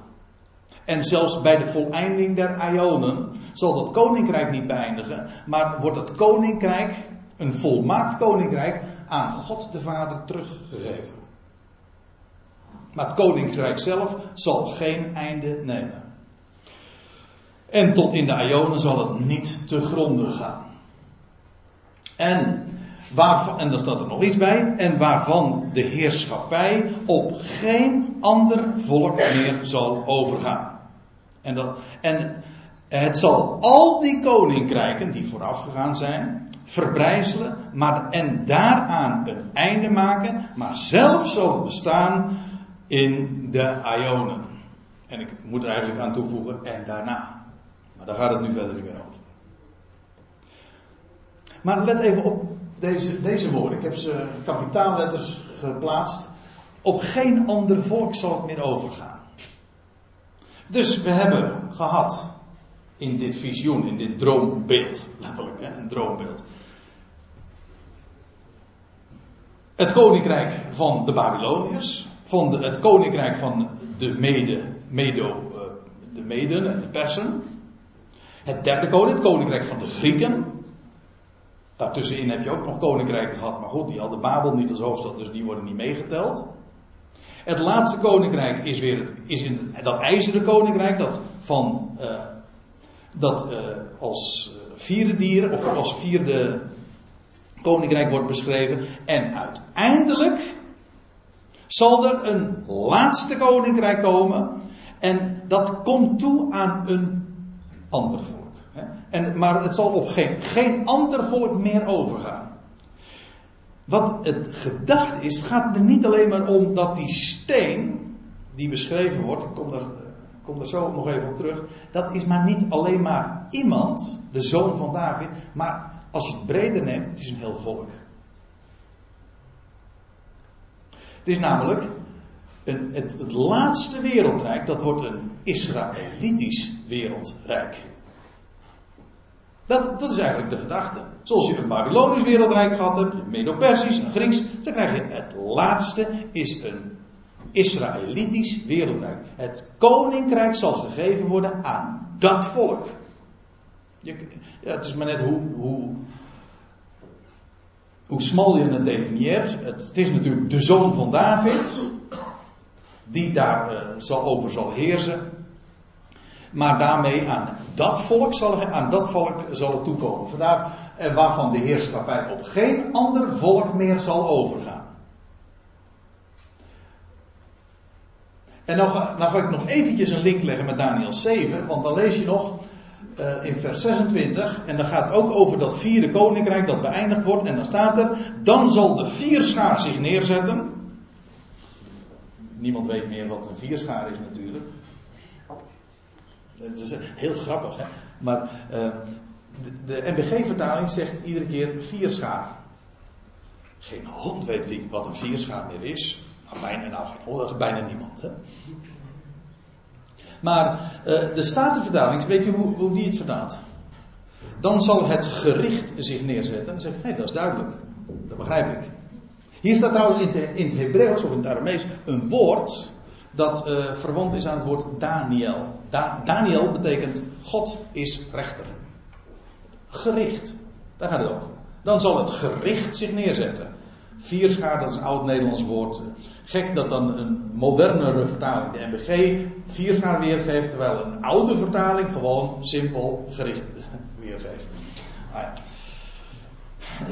En zelfs bij de voleinding der Ionen zal dat koninkrijk niet beëindigen, maar wordt het koninkrijk, een volmaakt koninkrijk, aan God de Vader teruggegeven. Maar het koninkrijk zelf zal geen einde nemen. En tot in de Ionen zal het niet te gronden gaan. En, waarvan, en daar staat er nog iets bij. En waarvan de heerschappij op geen ander volk meer zal overgaan. En, dat, en het zal al die koninkrijken die vooraf gegaan zijn, verbrijzelen, maar, en daaraan een einde maken, maar zelf zal het bestaan in de Ionen. En ik moet er eigenlijk aan toevoegen, en daarna. Maar daar gaat het nu verder niet meer over. Maar let even op deze, deze woorden. Ik heb ze kapitaalletters geplaatst. Op geen ander volk zal het meer overgaan. Dus we hebben gehad in dit visioen, in dit droombeeld, letterlijk, hè, een droombeeld. Het koninkrijk van de Babyloniërs, van het koninkrijk van de Mede, Medo, uh, de Meden en de Persen. Het derde koninkrijk, het koninkrijk van de Grieken. Daartussenin heb je ook nog koninkrijken gehad, maar goed, die hadden Babel niet als hoofdstad, dus die worden niet meegeteld. Het laatste koninkrijk is weer is in dat ijzeren koninkrijk, dat van uh, dat uh, als vierde dier of als vierde koninkrijk wordt beschreven. En uiteindelijk zal er een laatste koninkrijk komen. En dat komt toe aan een ander volk. En, maar het zal op geen, geen ander volk meer overgaan. Wat het gedacht is, gaat er niet alleen maar om dat die steen, die beschreven wordt, ik kom daar, kom daar zo nog even op terug, dat is maar niet alleen maar iemand, de zoon van David, maar als je het breder neemt, het is een heel volk. Het is namelijk een, het, het laatste wereldrijk, dat wordt een Israëlitisch wereldrijk. Dat, dat is eigenlijk de gedachte. Zoals je een Babylonisch wereldrijk gehad hebt, een Medo-Persisch, een Grieks, dan krijg je het laatste is een Israëlitisch wereldrijk. Het koninkrijk zal gegeven worden aan dat volk. Je, ja, het is maar net hoe, hoe, hoe smal je het definieert. Het, is natuurlijk de zoon van David, die daar uh, zal, over zal heersen. Maar daarmee aan dat volk zal, aan dat volk zal het toekomen. Vandaar eh, waarvan de heerschappij op geen ander volk meer zal overgaan. En dan ga, ik nog eventjes een link leggen met Daniel 7, want dan lees je nog uh, in vers 26, en dan gaat het ook over dat vierde koninkrijk dat beëindigd wordt, en dan staat er, dan zal de vierschaar zich neerzetten. Niemand weet meer wat een vierschaar is natuurlijk. Dat is heel grappig, hè? Maar uh, de, de NBG-vertaling zegt iedere keer vierschaar. Geen hond weet wie, wat een vierschaar meer is. Bijna, nou, bijna niemand, hè? Maar uh, de Statenvertaling, weet je hoe, hoe die het vertaalt? Dan zal het gericht zich neerzetten. En zeg hé, dat is duidelijk. Dat begrijp ik. Hier staat trouwens in, in het Hebreeuws of in het Aramees een woord dat uh, verwant is aan het woord Daniel. Da Daniel betekent God is rechter. Gericht. Daar gaat het over. Dan zal het gericht zich neerzetten. Vierschaar, dat is een oud-Nederlands woord. Gek dat dan een modernere vertaling, de MBG, vierschaar weergeeft, terwijl een oude vertaling gewoon simpel gericht weergeeft. Ah.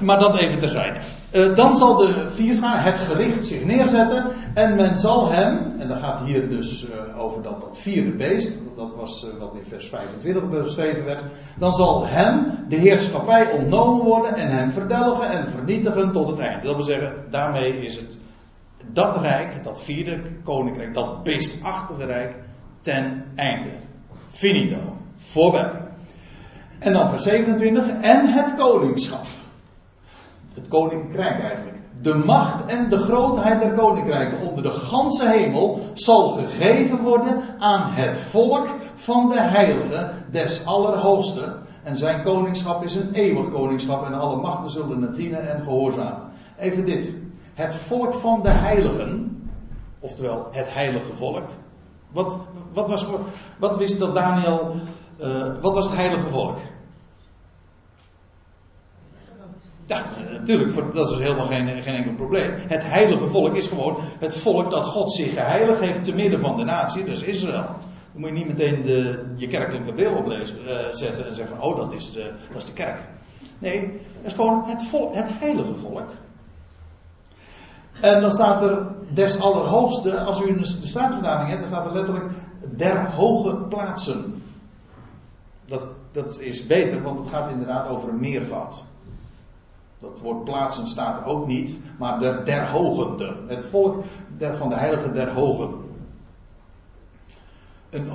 Maar dat even terzijde. Uh, dan zal de vierschaar, het gericht, zich neerzetten. En men zal hem, en dan gaat hier dus uh, over dat, dat vierde beest. Dat was uh, wat in vers 25 beschreven werd. Dan zal hem de heerschappij ontnomen worden en hem verdelgen en vernietigen tot het einde. Dat wil zeggen, daarmee is het dat rijk, dat vierde koninkrijk, dat beestachtige rijk, ten einde. Finito. Voorbij. En dan vers 27. En het koningschap het koninkrijk eigenlijk. De macht en de grootheid der koninkrijken onder de ganse hemel zal gegeven worden aan het volk van de heilige des Allerhoogste. En zijn koningschap is een eeuwig koningschap en alle machten zullen het dienen en gehoorzamen. Even dit. Het volk van de heiligen, oftewel het heilige volk. Wat, wat, was, wat wist dat Daniel, uh, wat was het heilige volk? Natuurlijk, dat is helemaal geen, geen enkel probleem. Het heilige volk is gewoon het volk dat God zich geheiligd heeft te midden van de natie, dus Israël. Dan moet je niet meteen de, je kerkelijke bril oplezen, uh, zetten en zeggen van, oh, dat is, de, dat is de kerk. Nee, dat is gewoon het, volk, het heilige volk. En dan staat er des allerhoogste, als u de staatsvertaling hebt, dan staat er letterlijk der hoge plaatsen. Dat, dat is beter, want het gaat inderdaad over een meervoud. Dat woord plaatsen staat er ook niet, maar der, der hogende. Het volk der, van de heilige der hogen.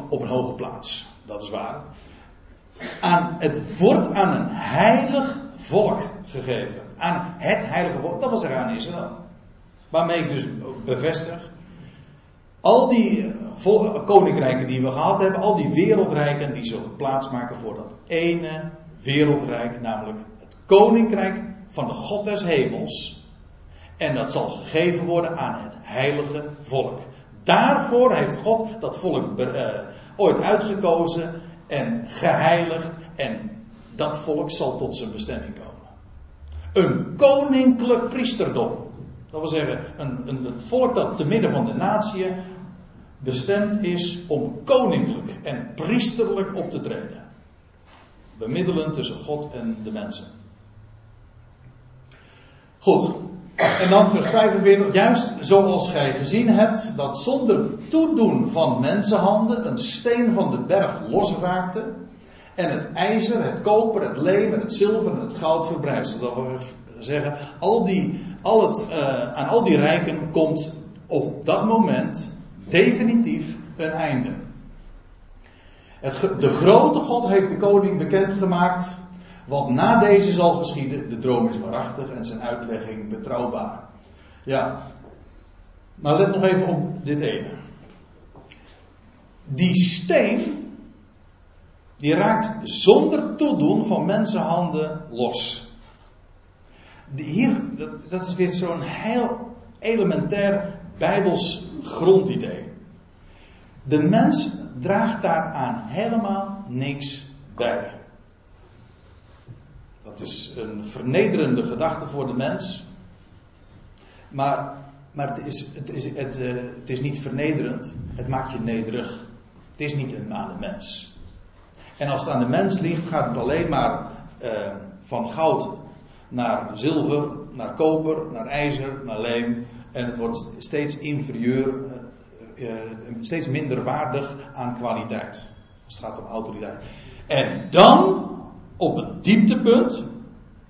Op een hoge plaats, dat is waar. Aan, het wordt aan een heilig volk gegeven. Aan het heilige volk, dat was er aan Israël. Waarmee ik dus bevestig. Al die koninkrijken die we gehad hebben, al die wereldrijken, die zullen plaatsmaken voor dat ene wereldrijk, namelijk het koninkrijk van de God des hemels. En dat zal gegeven worden aan het heilige volk. Daarvoor heeft God dat volk uh, ooit uitgekozen en geheiligd. En dat volk zal tot zijn bestemming komen. Een koninklijk priesterdom. Dat wil zeggen, een, een, het volk dat te midden van de natie bestemd is om koninklijk en priesterlijk op te treden. Bemiddelen tussen God en de mensen. Goed. En dan vers 45. Juist zoals gij gezien hebt dat zonder toedoen van mensenhanden een steen van de berg losraakte. En het ijzer, het koper, het leem en het zilver en het goud verbrijzelde. Dat wil zeggen, al die, al het, uh, aan al die rijken komt op dat moment definitief een einde. Het, de grote God heeft de koning bekendgemaakt wat na deze zal geschieden, de droom is waarachtig en zijn uitlegging betrouwbaar. Ja, maar let nog even op dit ene. Die steen, die raakt zonder toedoen van mensenhanden los. Hier, dat, dat is weer zo'n heel elementair bijbels grondidee. De mens draagt daaraan helemaal niks bij. Dat is een vernederende gedachte voor de mens. Maar, maar het, is, het, is, het, uh, het is niet vernederend. Het maakt je nederig. Het is niet een, aan de mens. En als het aan de mens ligt, gaat het alleen maar uh, van goud naar zilver, naar koper, naar ijzer, naar leem. En het wordt steeds inferieur, uh, steeds minder waardig aan kwaliteit. Als het gaat om autoriteit. En dan op het dieptepunt,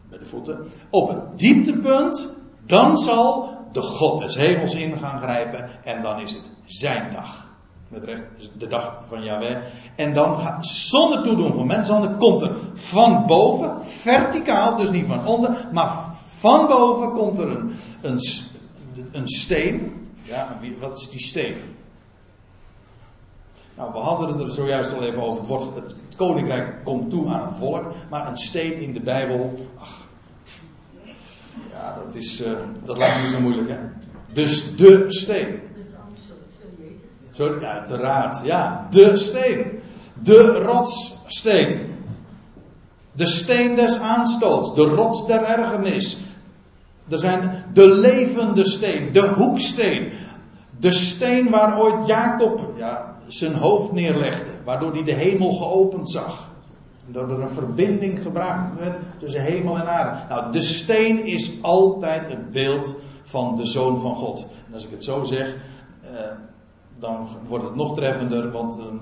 bij de voeten, op het dieptepunt, dan zal de God des hemels in gaan grijpen en dan is het zijn dag. Met recht, de dag van Yahweh. En dan zonder toedoen van mensenhanden, komt er van boven, verticaal, dus niet van onder, maar van boven komt er een, een, een steen. Ja, wat is die steen? Nou, we hadden het er zojuist al even over. Het, wordt, het, koninkrijk komt toe aan een volk, maar een steen in de Bijbel, ach, ja, dat, is, uh, dat lijkt me niet zo moeilijk, hè? Dus de steen. Zo, ja, uiteraard, ja, de steen. De rotssteen. De steen des aanstoots, de rots der ergernis. Er zijn de levende steen, de hoeksteen. De steen waar ooit Jacob ja, zijn hoofd neerlegde, waardoor hij de hemel geopend zag. En dat er een verbinding gebracht werd tussen hemel en aarde. Nou, de steen is altijd een beeld van de Zoon van God. En als ik het zo zeg, eh, dan wordt het nog treffender, want dan ehm,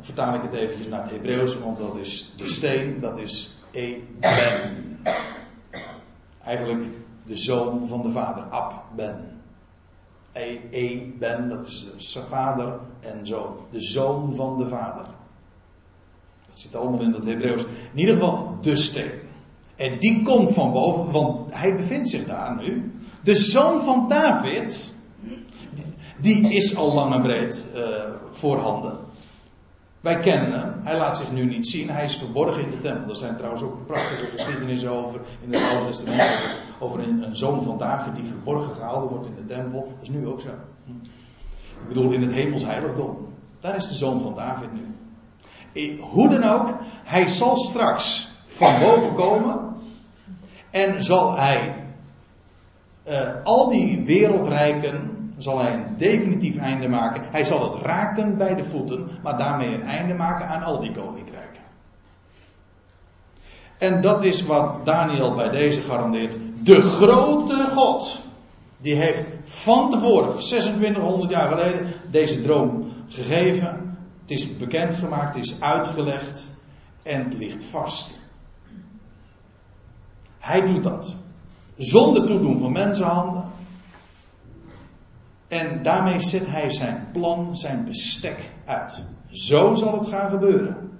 vertaal ik het eventjes naar het Hebreeuws, want dat is de steen, dat is E-ben. Eigenlijk de zoon van de vader, Ab-ben. E-ben, dat is zijn vader en zoon. De zoon van de vader. Dat zit allemaal in dat Hebreeuws. In ieder geval de steen. En die komt van boven, want hij bevindt zich daar nu. De zoon van David, die is al lang en breed uh, voorhanden. Wij kennen hem, hij laat zich nu niet zien, hij is verborgen in de tempel. Er zijn trouwens ook prachtige geschiedenissen over in het Oude Testament. Over een, een, zoon van David die verborgen gehouden wordt in de tempel. Dat is nu ook zo. Ik bedoel, in het hemels heiligdom. Daar is de zoon van David nu. Hoe dan ook, hij zal straks van boven komen. En zal hij uh, al die wereldrijken zal hij een definitief einde maken. Hij zal het raken bij de voeten, maar daarmee een einde maken aan al die koninkrijken. En dat is wat Daniel bij deze garandeert. De grote God, die heeft van tevoren, 2600 jaar geleden, deze droom gegeven. Het is bekendgemaakt, het is uitgelegd en het ligt vast. Hij doet dat. Zonder toedoen van mensenhanden. En daarmee zet hij zijn plan, zijn bestek uit. Zo zal het gaan gebeuren.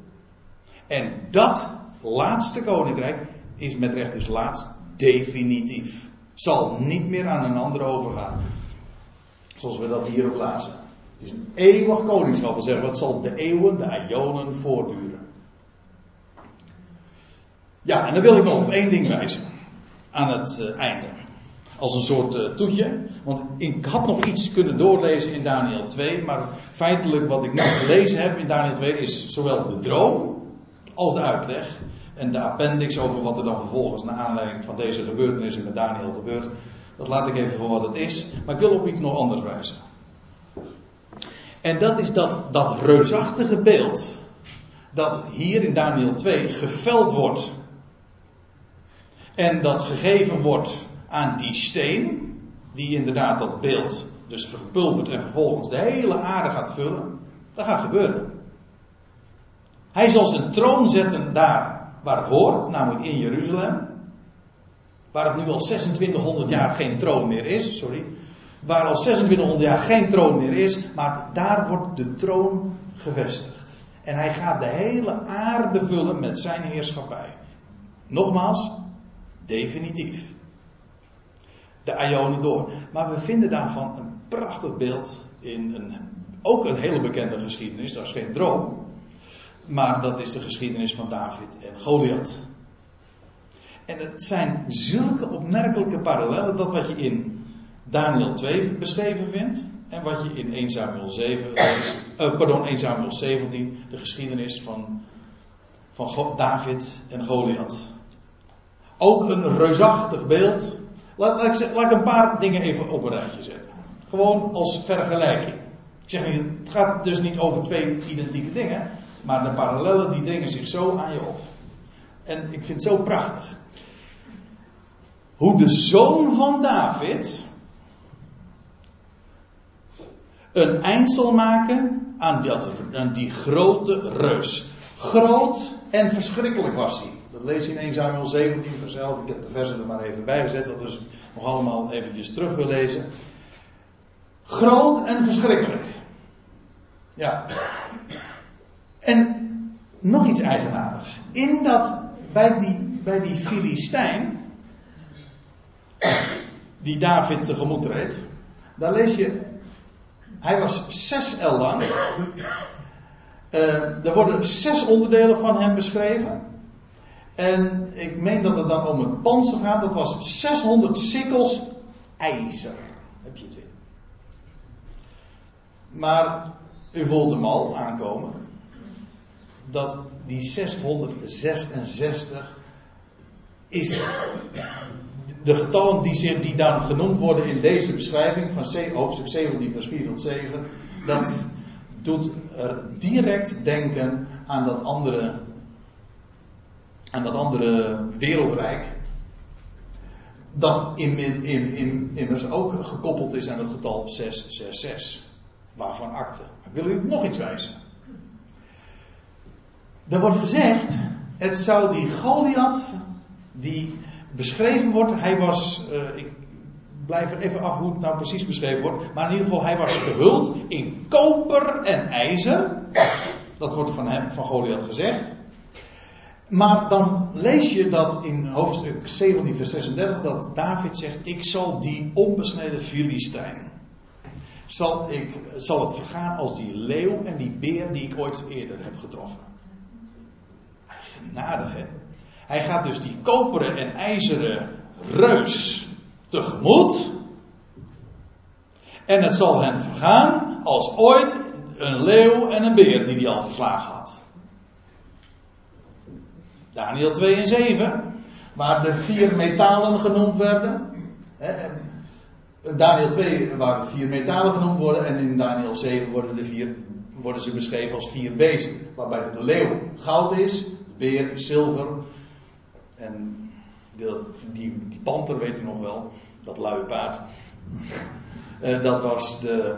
En dat laatste koninkrijk is met recht dus laatst definitief. Zal niet meer aan een ander overgaan. Zoals we dat hier lazen. Het is een eeuwig koningschap. We zeggen, het zal de eeuwen, de aionen voortduren. Ja, en dan wil ik nog op één ding wijzen. Aan het uh, einde als een soort uh, toetje. Want ik had nog iets kunnen doorlezen in Daniel 2, maar feitelijk wat ik nog gelezen heb in Daniel 2 is zowel de droom als de uitleg. En de appendix over wat er dan vervolgens naar aanleiding van deze gebeurtenissen met Daniel gebeurt. Dat laat ik even voor wat het is. Maar ik wil op iets nog anders wijzen. En dat is dat, dat reusachtige beeld. Dat hier in Daniel 2 geveld wordt. En dat gegeven wordt aan die steen, die inderdaad dat beeld dus verpulvert en vervolgens de hele aarde gaat vullen, dat gaat gebeuren. Hij zal zijn troon zetten daar waar het hoort, namelijk in Jeruzalem. Waar het nu al 2600 jaar geen troon meer is, sorry. Waar al 2600 jaar geen troon meer is, maar daar wordt de troon gevestigd. En hij gaat de hele aarde vullen met zijn heerschappij. Nogmaals, definitief de Ionen door. Maar we vinden daarvan een prachtig beeld in een, ook een hele bekende geschiedenis. Dat is geen droom. Maar dat is de geschiedenis van David en Goliath. En het zijn zulke opmerkelijke parallellen dat wat je in Daniel 2 beschreven vindt. En wat je in 1 Samuel 7 leest, uh, pardon, 1 Samuel 17, de geschiedenis van, van David en Goliath. Ook een reusachtig beeld Laat, ik, laat ik een paar dingen even op een rijtje zetten. Gewoon als vergelijking. Ik zeg niet, het gaat dus niet over twee identieke dingen, maar de parallellen die dringen zich zo aan je op. En ik vind het zo prachtig. Hoe de zoon van David een eind zal maken aan, dat, aan die grote reus. Groot en verschrikkelijk was hij. Lees je in 1 Samuel 17 vanzelf. Ik heb de versen er maar even bij gezet. Dat is nog allemaal eventjes terug wil lezen. Groot en verschrikkelijk. Ja. En nog iets eigenaardigs. In dat, bij die, bij die Filistijn, die David tegemoet reed, daar lees je, hij was zes el lang. Uh, er worden zes onderdelen van hem beschreven. En ik meen dat het dan om het panzer gaat. Dat was 600 sikkels ijzer. Heb je het weer. Maar u voelt hem al aankomen. Dat die 666 is de getallen die, die dan genoemd worden in deze beschrijving van hoofdstuk 17, vers 4 tot 7, dat doet er direct denken aan dat andere, aan dat andere wereldrijk. Dat in, in, in, immers ook gekoppeld is aan het getal 666. Waarvan akte. Ik wil u nog iets wijzen. Er wordt gezegd, het zou die Goliath, die beschreven wordt, hij was, uh, ik blijf er even af hoe het nou precies beschreven wordt, maar in ieder geval, hij was gehuld in koper en ijzer. Dat wordt van hem, van Goliath gezegd. Maar dan lees je dat in hoofdstuk 17, vers 36, dat David zegt: Ik zal die onbesneden Filistijn. Zal, ik, zal het vergaan als die leeuw en die beer die ik ooit eerder heb getroffen. Hij is genadig, hè? Hij gaat dus die koperen en ijzeren reus tegemoet. En het zal hem vergaan als ooit een leeuw en een beer die hij al verslagen had. Daniel 2 en 7, waar de vier metalen genoemd werden. Daniel 2 waar de vier metalen genoemd worden en in Daniel 7 worden, de vier, worden ze beschreven als vier beesten. Waarbij de leeuw goud is, de beer zilver en de, die, die panter weet u nog wel, dat luie paard. uh, dat was de,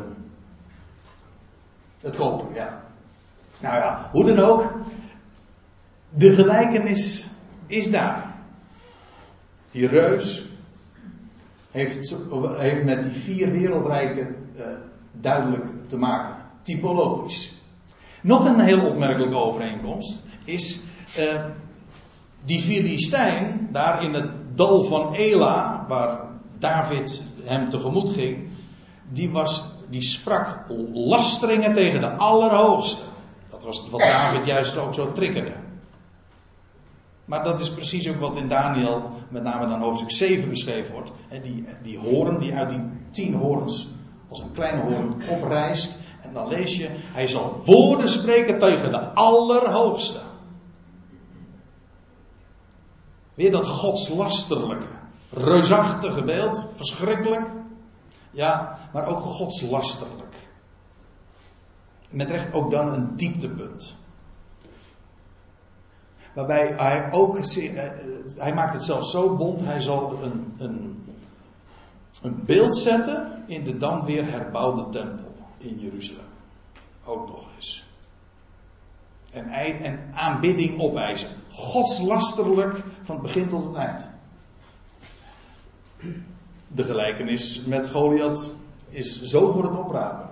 het koper, ja. Nou ja, hoe dan ook. De gelijkenis is daar. Die reus heeft, heeft met die vier wereldrijken uh, duidelijk te maken. Typologisch. Nog een heel opmerkelijke overeenkomst is. Uh, die Filistijn, daar in het dal van Ela, waar David hem tegemoet ging, die, was, die sprak lasteringen tegen de Allerhoogste. Dat was wat David juist ook zo triggerde. Maar dat is precies ook wat in Daniel, met name dan hoofdstuk 7 beschreven wordt. Die, die hoorn die uit die tien hoorns als een kleine hoorn oprijst. En dan lees je, hij zal woorden spreken tegen de Allerhoogste. Weer dat godslasterlijke, reusachtige beeld, verschrikkelijk. Ja, maar ook godslasterlijk. Met recht ook dan een dieptepunt. Waarbij hij ook, eh, hij maakt het zelfs zo bond, hij zal een, een, een beeld zetten in de dan weer herbouwde tempel in Jeruzalem. Ook nog eens en, en aanbidding opeisen. Godslasterlijk van het begin tot het eind. De gelijkenis met Goliath is zo voor het oprapen.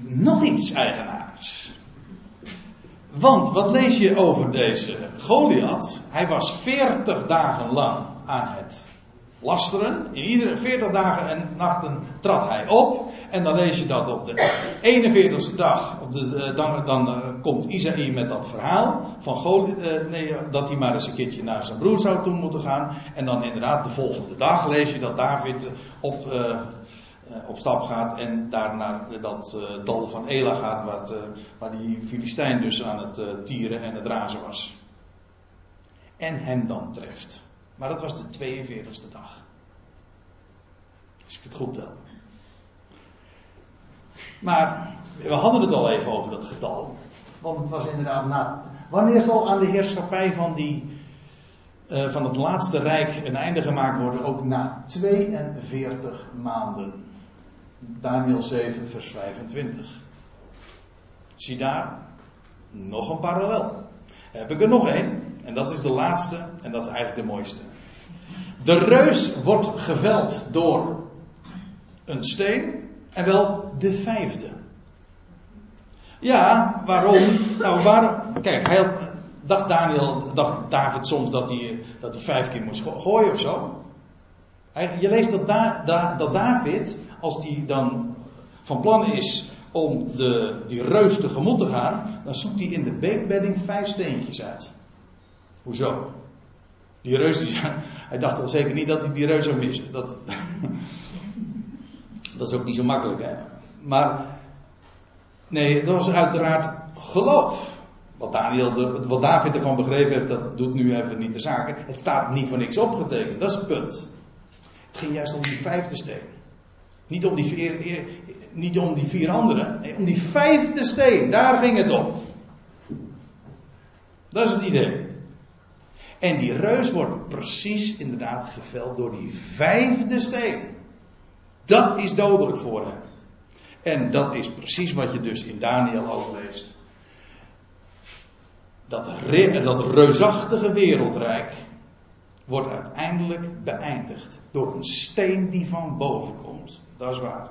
Nog iets eigenaars. Want wat lees je over deze Goliath? Hij was 40 dagen lang aan het lasteren. In iedere 40 dagen en nachten trad hij op. En dan lees je dat op de 41ste dag, of de, dan, dan uh, komt Isaïe met dat verhaal van Goliath, uh, nee, dat hij maar eens een keertje naar zijn broer zou toe moeten gaan. En dan inderdaad de volgende dag lees je dat David op, op stap gaat en daar naar dat dal van Ela gaat, waar, die Filistijn dus aan het tieren en het razen was. En hem dan treft. Maar dat was de 42e dag. Als ik het goed tel. Maar we hadden het al even over dat getal. Want het was inderdaad. Wanneer zal aan de heerschappij van, die, van het laatste rijk een einde gemaakt worden? Ook na 42 maanden. Daniel 7, vers 25. Zie daar nog een parallel. Heb ik er nog één. En dat is de laatste en dat is eigenlijk de mooiste. De reus wordt geveld door een steen en wel de vijfde. Ja, waarom? Nou, waarom? Kijk, hij, dacht Daniel, dacht David soms dat hij, dat hij vijf keer moest gooien of zo. Je leest dat, da, dat David, als hij dan van plan is om de, die reus tegemoet te gaan, dan zoekt hij in de beekbedding vijf steentjes uit. Hoezo? Die reus, die, (laughs) hij dacht wel zeker niet dat hij die reus zou missen. Dat, (laughs) dat is ook niet zo makkelijk, hè. Maar, nee, het was uiteraard geloof. Wat, Daniel wat David ervan begrepen heeft, dat doet nu even niet de zaken. Het staat niet voor niks opgetekend, dat is het punt. Het ging juist om die vijfde steen. Niet om die vier, niet om die vier anderen, nee, om die vijfde steen, daar ging het om. Dat is het idee. En die reus wordt precies inderdaad geveld door die vijfde steen. Dat is dodelijk voor hem. En dat is precies wat je dus in Daniel ook leest. Dat, dat reusachtige wereldrijk wordt uiteindelijk beëindigd door een steen die van boven komt. Dat is waar.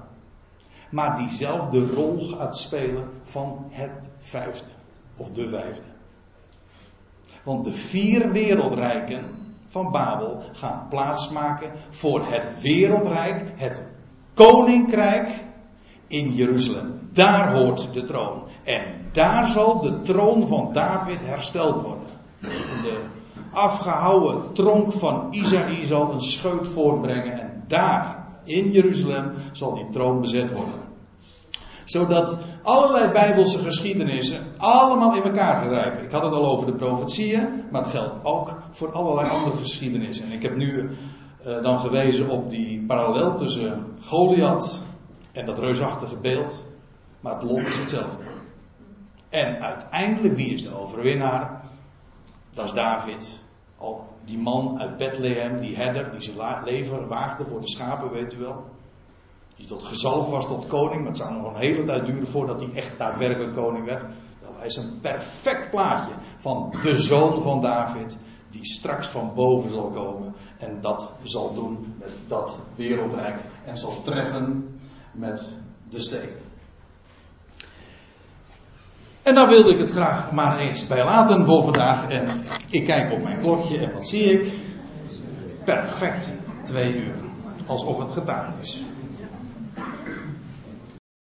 Maar diezelfde rol gaat spelen van het vijfde. Of de vijfde. Want de vier wereldrijken van Babel gaan plaatsmaken voor het wereldrijk, het koninkrijk in Jeruzalem. Daar hoort de troon. En daar zal de troon van David hersteld worden. De afgehouwen tronk van Isaïe zal een scheut voortbrengen. En daar, in Jeruzalem, zal die troon bezet worden. Zodat allerlei bijbelse geschiedenissen allemaal in elkaar grijpen. Ik had het al over de profetieën, maar het geldt ook voor allerlei andere geschiedenissen. En ik heb nu uh, dan gewezen op die parallel tussen Goliath en dat reusachtige beeld. Maar het lot is hetzelfde. En uiteindelijk, wie is de overwinnaar? Dat is David. Al die man uit Bethlehem, die herder, die zijn leven waagde voor de schapen, weet u wel. Die tot gezalf was tot koning, maar het zou nog een hele tijd duren voordat hij echt daadwerkelijk koning werd. Hij is een perfect plaatje van de zoon van David, die straks van boven zal komen en dat zal doen met dat wereldrijk en zal treffen met de steen. En daar wilde ik het graag maar eens bij laten voor vandaag. En ik kijk op mijn klokje en wat zie ik? Perfect twee uur. Alsof het getaald is.